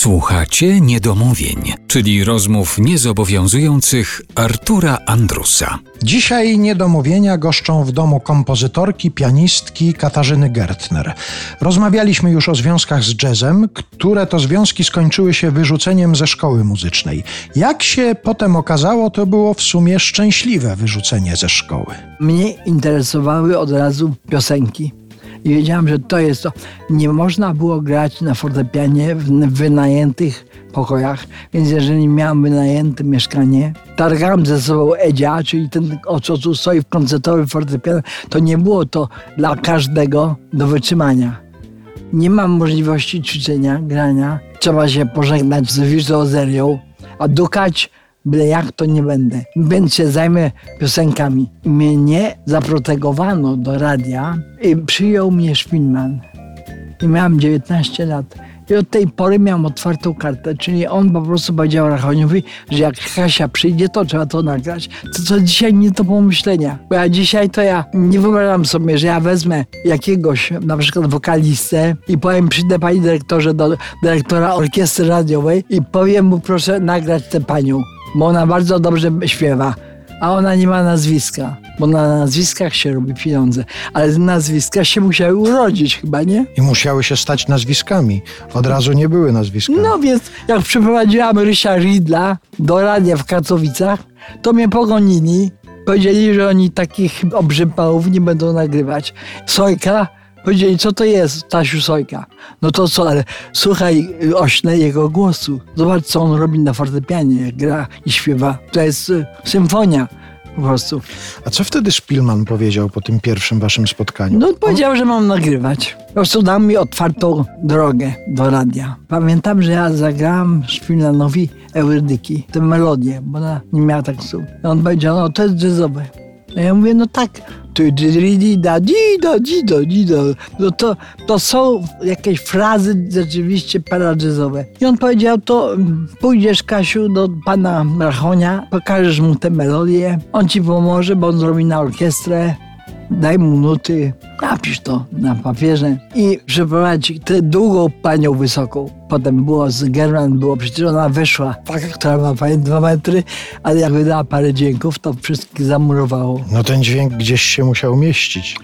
Słuchacie niedomówień, czyli rozmów niezobowiązujących Artura Andrusa. Dzisiaj niedomówienia goszczą w domu kompozytorki, pianistki Katarzyny Gertner. Rozmawialiśmy już o związkach z jazzem, które to związki skończyły się wyrzuceniem ze szkoły muzycznej. Jak się potem okazało, to było w sumie szczęśliwe wyrzucenie ze szkoły. Mnie interesowały od razu piosenki i wiedziałam, że to jest to. Nie można było grać na fortepianie w wynajętych pokojach, więc jeżeli miałam wynajęte mieszkanie, targałam ze sobą Edzia, czyli ten, o co tu stoi w koncertowym fortepianie, to nie było to dla każdego do wytrzymania. Nie mam możliwości ćwiczenia, grania. Trzeba się pożegnać z wirtuozerią, a dukać byle jak to nie będę, więc się zajmę piosenkami. Mnie zaprotegowano do radia i przyjął mnie Szpilman. I miałam 19 lat. I od tej pory miałam otwartą kartę, czyli on po prostu powiedział Rachoniowi, że jak Kasia przyjdzie, to trzeba to nagrać. To, to dzisiaj nie do pomyślenia. Bo ja dzisiaj to ja nie wyobrażam sobie, że ja wezmę jakiegoś na przykład wokalistę i powiem, przyjdę pani dyrektorze do dyrektora orkiestry radiowej i powiem mu proszę nagrać tę panią bo ona bardzo dobrze śpiewa, a ona nie ma nazwiska, bo na nazwiskach się robi pieniądze, ale nazwiska się musiały urodzić chyba, nie? I musiały się stać nazwiskami. Od razu nie były nazwiskami. No więc jak przyprowadziłam Rysia Ridla do radia w Katowicach, to mnie pogonili. Powiedzieli, że oni takich obrzypałów nie będą nagrywać. Sojka Powiedzieli, co to jest Tasiu Sojka? No to co, ale słuchaj ośne jego głosu. Zobacz, co on robi na fortepianie, jak gra i śpiewa. To jest y, symfonia po prostu. A co wtedy Szpilman powiedział po tym pierwszym waszym spotkaniu? No powiedział, że mam nagrywać. Po prostu dał mi otwartą drogę do radia. Pamiętam, że ja zagrałam Szpilmanowi Eurydyki, tę melodię, bo ona nie miała tekstu. I on powiedział, no to jest jazzowe. A ja mówię, no tak, no to, to są jakieś frazy rzeczywiście paradżyzowe. I on powiedział, to mm, pójdziesz Kasiu do pana Rachonia, pokażesz mu tę melodię, on ci pomoże, bo on zrobi na orkiestrę, daj mu nuty, napisz to na papierze i przeprowadź tę długą panią wysoką. Potem było z German, było przecież ona weszła, taka, która ma pani dwa metry, ale jak wydała parę dźwięków, to wszystkich zamurowało. No ten dźwięk gdzieś się musiał mieścić.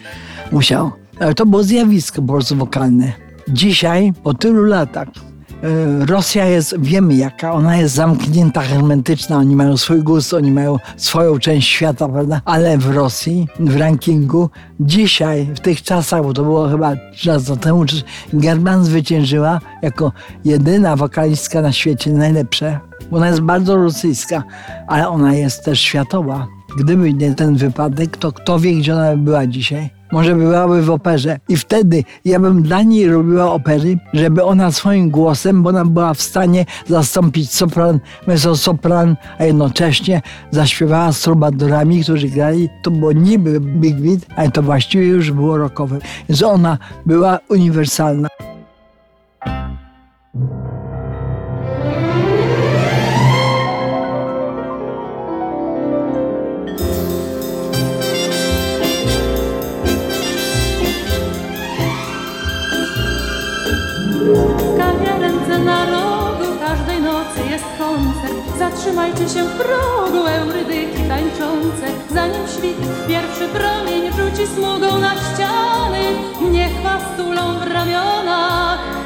Musiał. Ale to było zjawisko po prostu wokalne. Dzisiaj, po tylu latach, Rosja jest, wiemy jaka, ona jest zamknięta, hermetyczna, oni mają swój gust, oni mają swoją część świata, prawda? Ale w Rosji, w rankingu, dzisiaj, w tych czasach, bo to było chyba lata temu, German zwyciężyła jako jedyna wokalistka na świecie, najlepsza. Ona jest bardzo rosyjska, ale ona jest też światowa. Gdyby nie ten wypadek, to kto wie, gdzie ona by była dzisiaj może byłaby w operze. I wtedy ja bym dla niej robiła opery, żeby ona swoim głosem, bo ona była w stanie zastąpić sopran, sopran, a jednocześnie zaśpiewała z trubadurami, którzy grali. To było niby big beat, ale to właściwie już było rockowe. Więc ona była uniwersalna. Zatrzymajcie się w progu, eurydyki tańczące. Zanim świt pierwszy promień rzuci smugą na ściany. Niech was tulą w ramionach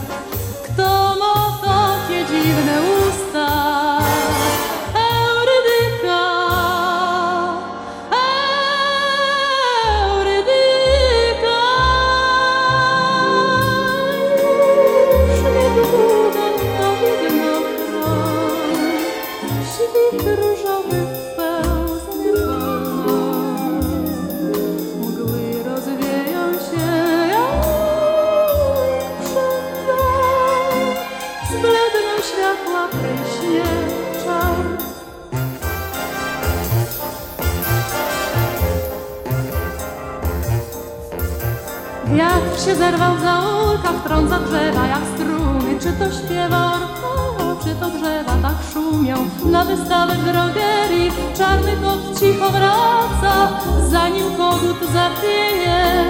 Wiatr się zerwał w zaułkach, trąca drzewa jak struny. Czy to śpiewa orkoło, czy to drzewa tak szumią? Na wystawę drogerii czarny kot cicho wraca, zanim kogut zapieje.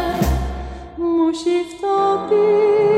Musi wtopić